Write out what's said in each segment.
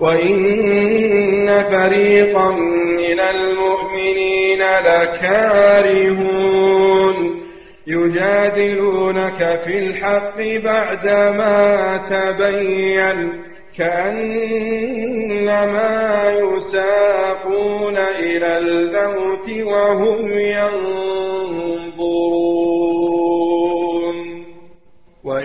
وإن فريقا من المؤمنين لكارهون يجادلونك في الحق بعدما تبين كأنما يساقون إلى الموت وهم ينظرون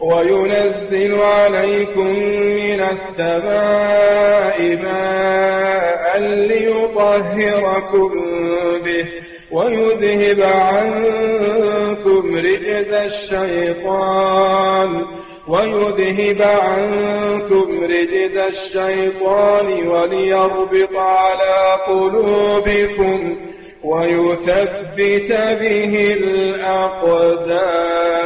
وينزل عليكم من السماء ماء ليطهركم به ويذهب عنكم رجز الشيطان ويذهب عنكم رجز الشيطان وليربط على قلوبكم ويثبت به الأقدام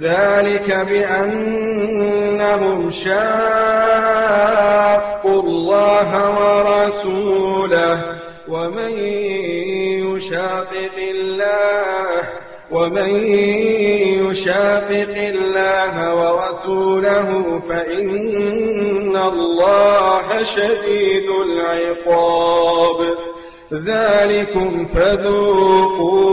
ذلك بأنهم شاقوا الله ورسوله ومن يشاقق الله ومن يشاقق الله ورسوله فإن الله شديد العقاب. ذلكم فذوقوه.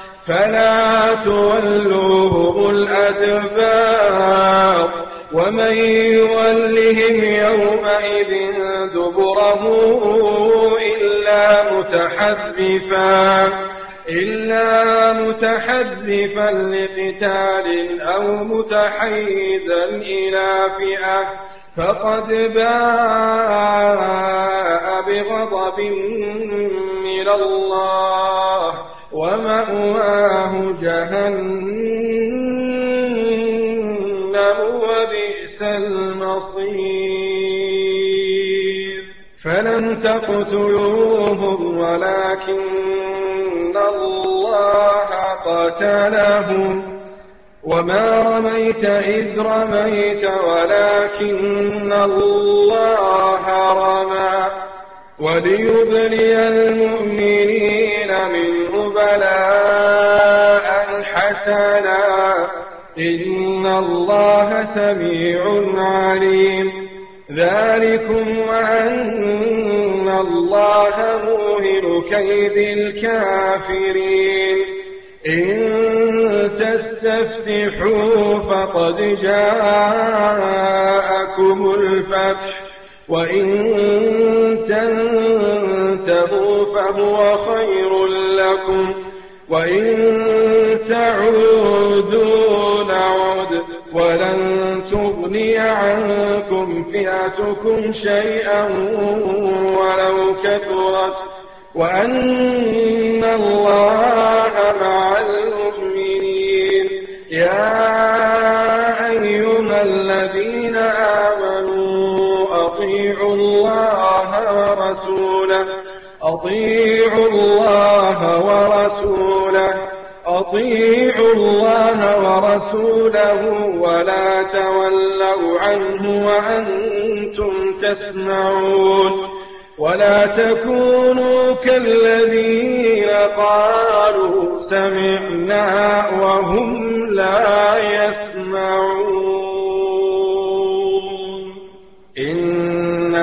فلا تولوهم الأدبار ومن يولهم يومئذ دبره إلا متحرفا إلا متحرفا لقتال أو متحيزا إلى فئة فقد باء بغضب من الله. ومأواه جهنم وبئس المصير. فلن تقتلوهم ولكن الله قتلهم وما رميت إذ رميت ولكن الله رمى. وليبلي المؤمنين منه بلاء حسنا. إن الله سميع عليم. ذلكم وأن الله موهن كيد الكافرين. إن تستفتحوا فقد جاءكم الفتح. وإن تنتهوا فهو خير لكم وإن تعودوا نعد ولن تغني عنكم فئتكم شيئا ولو كثرت وأن الله مع المؤمنين. يا أيها الذين آمنوا أطيعوا الله ورسوله. أطيعوا الله ورسوله. أطيعوا الله ورسوله ولا تولوا عنه وأنتم تسمعون. ولا تكونوا كالذين قالوا سمعنا وهم لا يسمعون.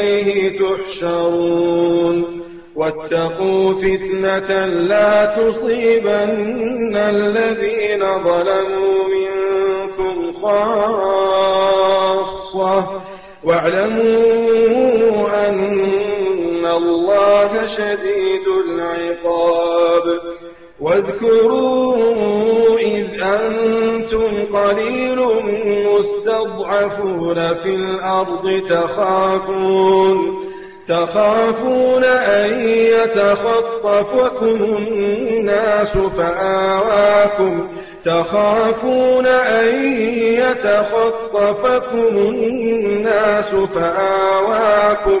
إليه تحشرون. واتقوا فتنة لا تصيبن الذين ظلموا منكم خاصة. واعلموا أن الله شديد العقاب. واذكروا إذ أنتم قليل مستضعفون في الأرض تخافون تخافون أن يتخطفكم الناس فآواكم تخافون أن يتخطفكم الناس فآواكم.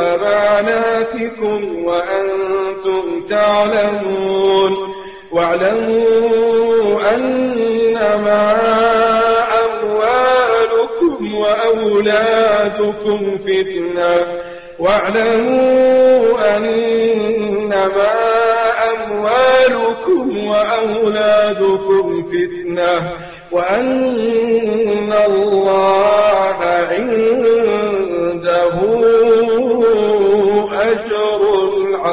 أماناتكم وأنتم تعلمون واعلموا أنما أموالكم وأولادكم فتنة. واعلموا أنما أموالكم وأولادكم فتنة. وأن الله عنده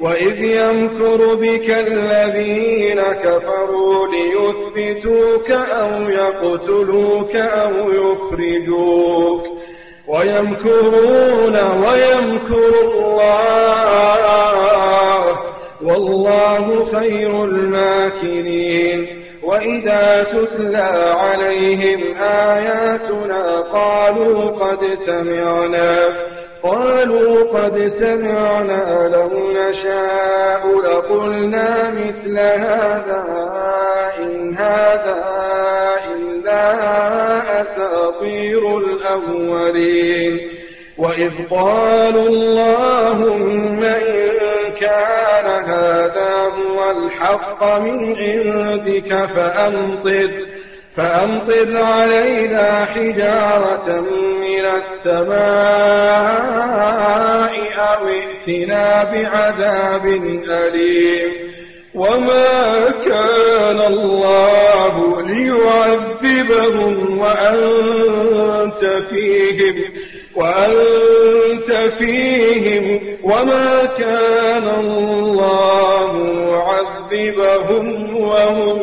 وإذ يمكر بك الذين كفروا ليثبتوك أو يقتلوك أو يخرجوك ويمكرون ويمكر الله والله خير الماكرين وإذا تتلى عليهم آياتنا قالوا قد سمعنا قالوا قد سمعنا لو نشاء لقلنا مثل هذا إن هذا إلا أساطير الأولين. وإذ قالوا اللهم إن كان هذا هو الحق من عندك فأمطر. فأمطر علينا حجارة من السماء أو ائتنا بعذاب أليم. وما كان الله ليعذبهم وأنت فيهم وأنت فيهم. وما كان الله معذبهم وهم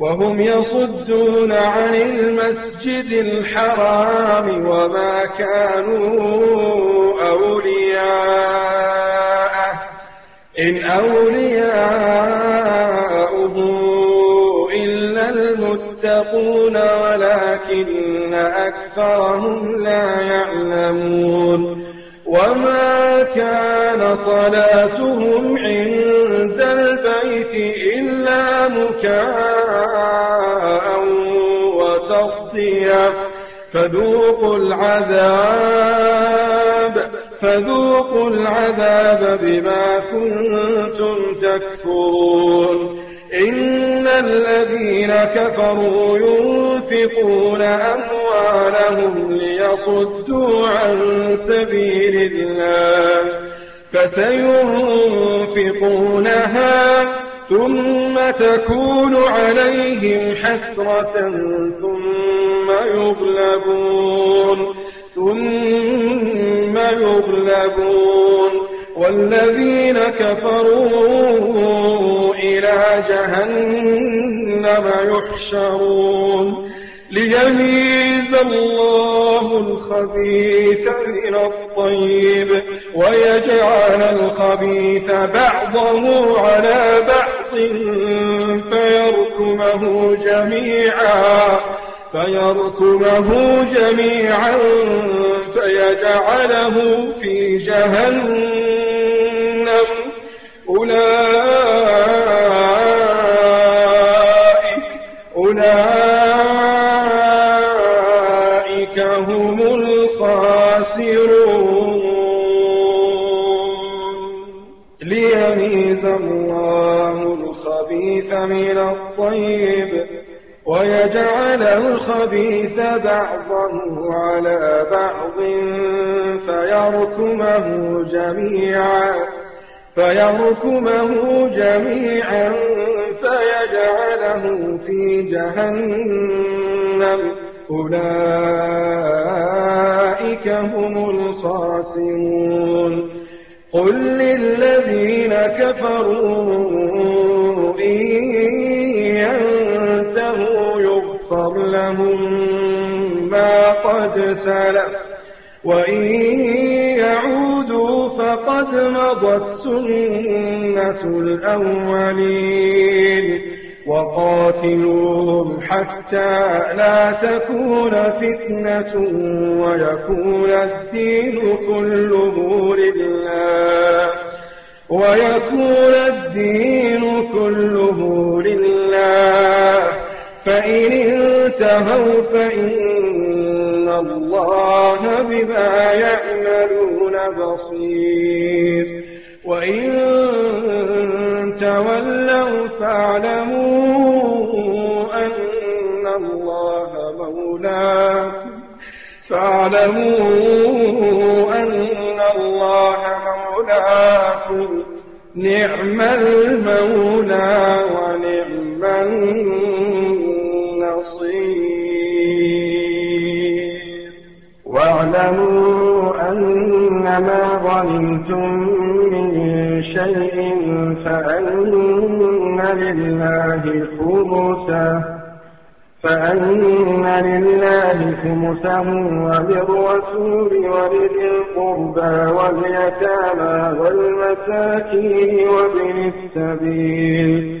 وهم يصدون عن المسجد الحرام وما كانوا أولياءه. إن أولياؤه إلا المتقون ولكن أكثرهم لا يعلمون. وما كان صلاتهم عند البيت إلا مكاء وتصديا فذوقوا العذاب فذوقوا العذاب بما كنتم تكفرون إن الذين كفروا ينفقون أموالهم ليصدوا عن سبيل الله فسينفقونها ثم تكون عليهم حسرة ثم يغلبون ثم يغلبون والذين كفروا إلى جهنم يحشرون ليميز الله الخبيث من الطيب ويجعل الخبيث بعضه على بعض فيركمه جميعا فيركمه جميعا فيجعله في جهنم أولئك أولئك هم الخاسرون. ليميز الله الخبيث من الطيب ويجعل الخبيث بعضه على بعض فيركمه جميعا. فيركمه جميعا فيجعله في جهنم. أولئك هم الخاسرون. قل للذين كفروا إن يغفر لهم ما قد سلف. وإن يعودوا فقد مضت سنة الأولين وقاتلوهم حتى لا تكون فتنة ويكون الدين كله لله ويكون الدين كله لله فإن انتهوا فإن الله بما يعملون بصير. وإن تولوا فاعلموا أن الله مولاكم. فاعلموا أن الله مولاكم. نعم المولى ونعم النصير. واعلموا أنما ظننتم من شيء فأن لله خمسه فأن لله خمسه وللرسول ولذي القربى واليتامى والمساكين وابن السبيل.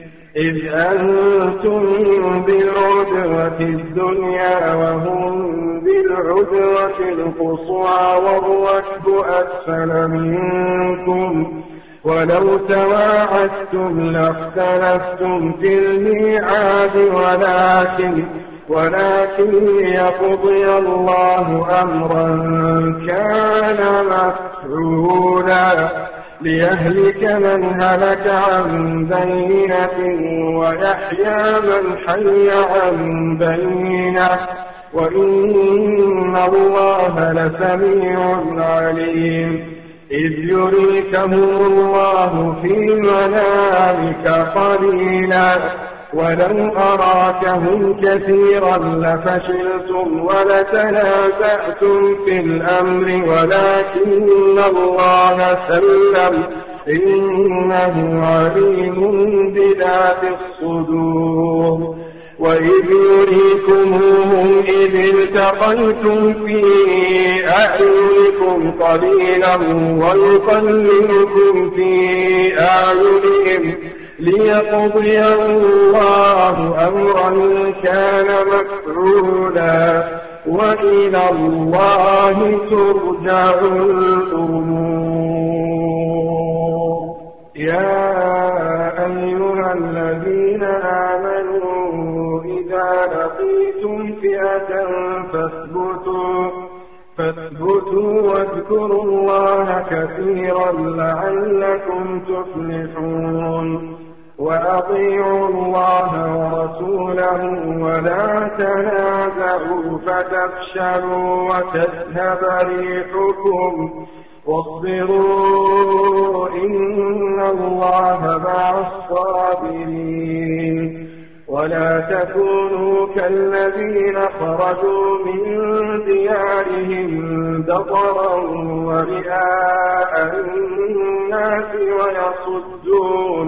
إذ أنتم بالعدوة الدنيا وهم بالعدوة القصوى والركب أسفل منكم. ولو تواعدتم لاختلفتم في الميعاد ولكن ولكن ليقضي الله أمرا كان مفعولا. ليهلك من هلك عن بينة ويحيى من حي عن بينة. وإن الله لسميع عليم. إذ يريكهم الله في منامك قليلا. ولو أراكهم كثيرا لفشلتم ولتنازعتم في الأمر ولكن الله سلم. إنه عليم بذات الصدور. وإذ يريكموهم إذ التقيتم في أعينكم قليلا ويقللكم في أعينهم. ليقضي الله أمرا كان مفعولا وإلى الله ترجع الأمور. يا أيها الذين آمنوا إذا لقيتم فئة فاثبتوا فاثبتوا واذكروا الله كثيرا لعلكم تفلحون. وأطيعوا الله ورسوله ولا تنازعوا فتفشلوا وتذهب ريحكم. واصبروا إن الله مع الصابرين. ولا تكونوا كالذين خرجوا من ديارهم بطرا ورئاء الناس ويصدون.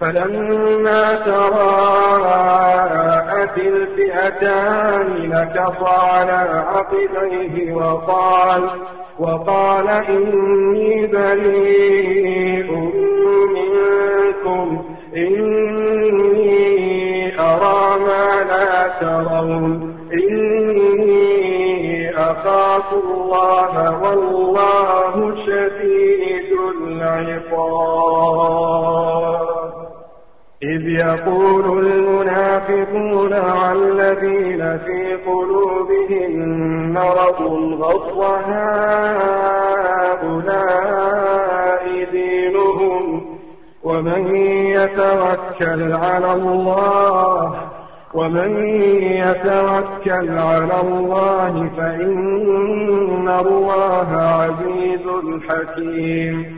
فلما تراءت الفئتان نكص على عقبيه وقال وقال إني بريء منكم. إني أرى ما لا ترون. إني أخافوا الله والله شديد العقاب. إذ يقول المنافقون والذين في قلوبهم مرض غض هؤلاء دينهم ومن يتوكل على الله ومن يتوكل على الله فإن الله عزيز حكيم.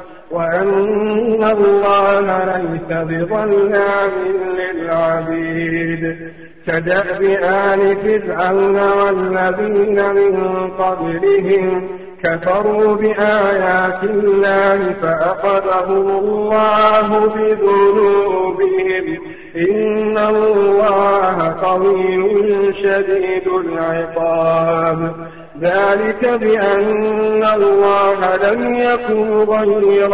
وأن الله ليس بظلام للعبيد كدأب آل فرعون والذين من قبلهم كفروا بآيات الله فأخذهم الله بذنوبهم إن الله قوي شديد العقاب ذلك بأن الله لم يكن غير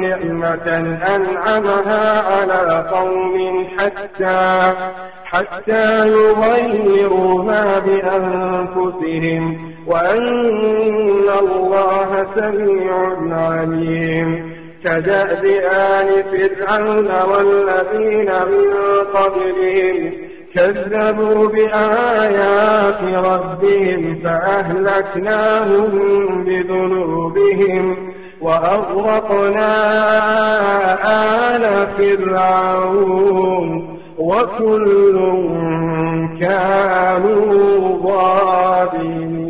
نعمة أنعمها على قوم حتى حتى يغيروا ما بأنفسهم وأن الله سميع عليم كدأب آل فرعون والذين من قبلهم كذبوا بآيات ربهم فأهلكناهم بذنوبهم وأغرقنا آل فرعون وكل كانوا ظالمين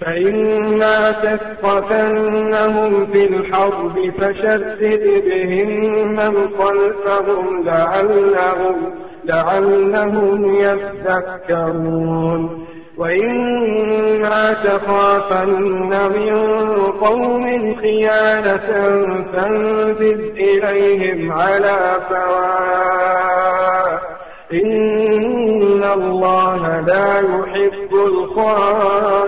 فإما تثقفنهم في الحرب فشدد بهم من خلفهم لعلهم, لعلهم يذكرون. وإما تخافن من قوم خيانة فانزل إليهم على سواء. إن الله لا يحب الخائنين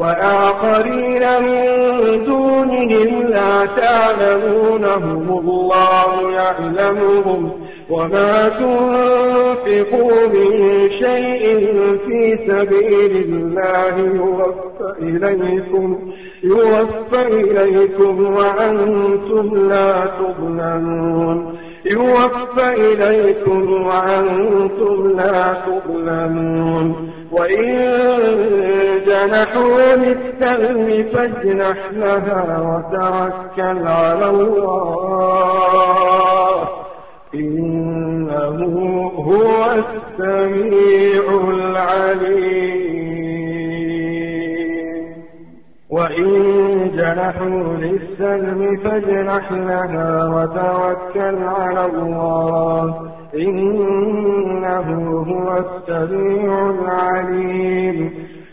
وآخرين من دونهم لا تعلمونهم. الله يعلمهم. وما تنفقوا من شيء في سبيل الله يوفى إليكم. يوفى إليكم وأنتم لا تظلمون. يوفى إليكم وأنتم لا تظلمون. وإن جنحوا للسلم فاجنح لها وتوكل على الله. إنه هو السميع العليم. وإن جنحوا للسلم فاجنح لها وتوكل على الله. إنه هو السميع العليم.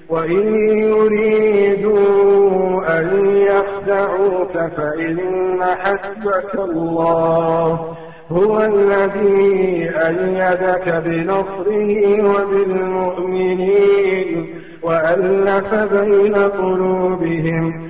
وإن يريدوا أن يخدعوك فإن حسبك الله. هو الذي أيدك بنصره وبالمؤمنين. وألف بين قلوبهم.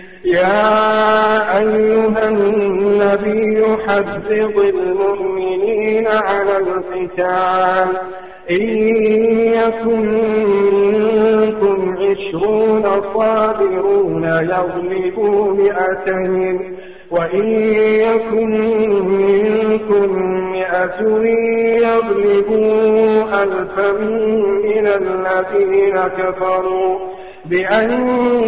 يا أيها النبي حذب المؤمنين على القتال. إن يكن منكم عشرون صابرون يغلبوا مئتين. وإن يكن منكم مئة يغلبوا ألفا من الذين كفروا. بأنهم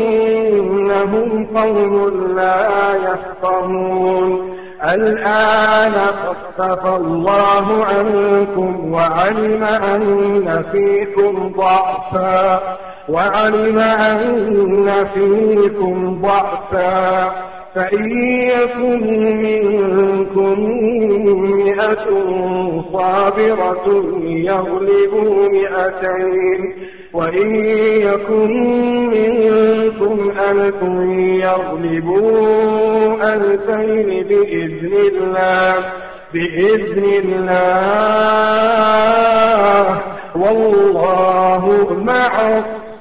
قوم لا يفقهون. الآن خفف الله عنكم وعلم أن فيكم ضعفا وعلم أن فيكم ضعفا. فإن يكن منكم مئة صابرة يغلبوا مئتين. وإن يكن منكم ألف يغلبوا ألفين بإذن الله بإذن الله والله مع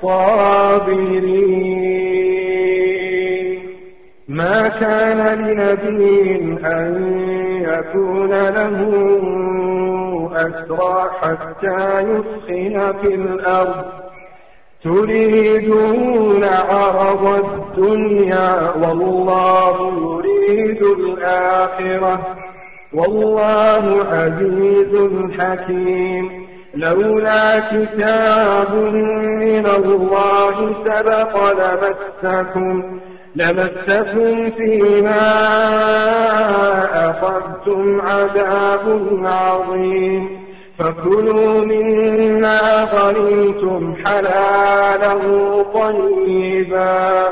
الصابرين. ما كان لنبي أن يكون له أسرى حتى يسخن في الأرض. تريدون عرض الدنيا والله يريد الآخرة. والله عزيز حكيم. لولا كتاب من الله سبق لمسكم. لمسكم فيما أخذتم عذاب عظيم. فكلوا مما غنيتم حلالا طيبا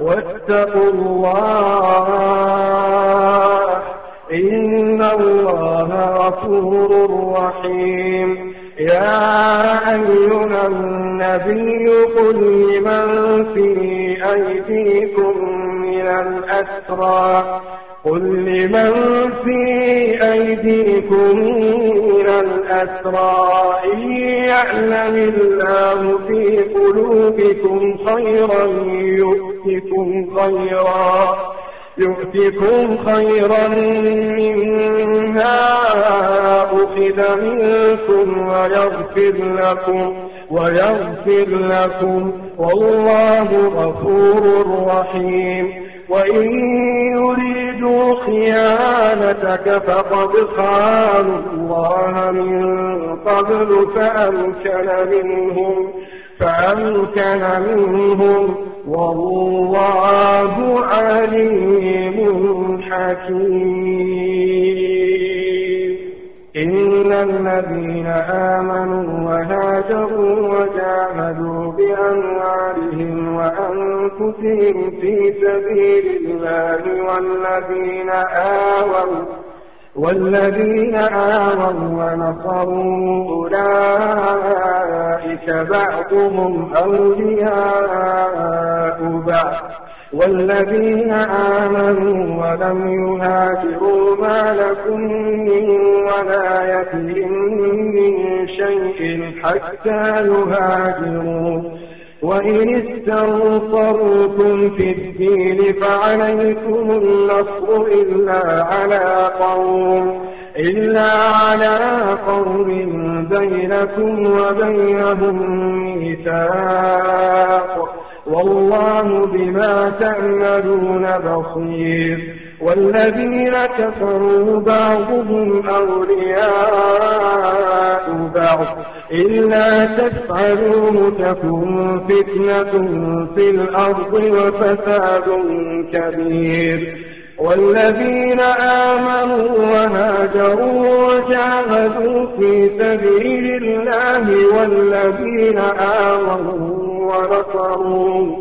واتقوا الله إن الله غفور رحيم. يا أيها النبي قل لمن في أيديكم من الأسرى؟ قل لمن في أيديكم من الأسرى؟ إن يعلم الله في قلوبكم خيرا يؤتكم خيرا. يؤتكم خيرا مما أخذ منكم ويغفر لكم ويغفر لكم. والله غفور رحيم. وإن يريدوا خيانتك فقد خانوا الله من قبل فأمكن منهم. فأمكن منهم والله عليم حكيم. إن الذين آمنوا وهاجروا وجاهدوا بأموالهم وأنفسهم في سبيل الله والذين آووا والذين آووا ونصروا أولئك بعضهم أولياء بعض. والذين آمنوا ولم يهاجروا ما لكم من ولايتهم من شيء حتى يهاجروا. وإن استنصرتم في الدين فعليكم النصر إلا على قوم. إلا على قوم بينكم وبينهم ميثاق. والله بما تعملون بصير. والذين كفروا بعضهم أولياء بعض. إلا تفعلوا تكن فتنة في الأرض وفساد كبير. والذين آمنوا وهاجروا وجاهدوا في سبيل الله والذين آمنوا ونصروا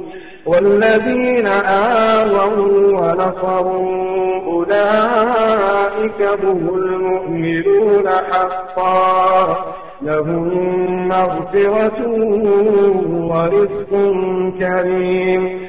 والذين آووا ونصروا أولئك هم المؤمنون حقا لهم مغفرة ورزق كريم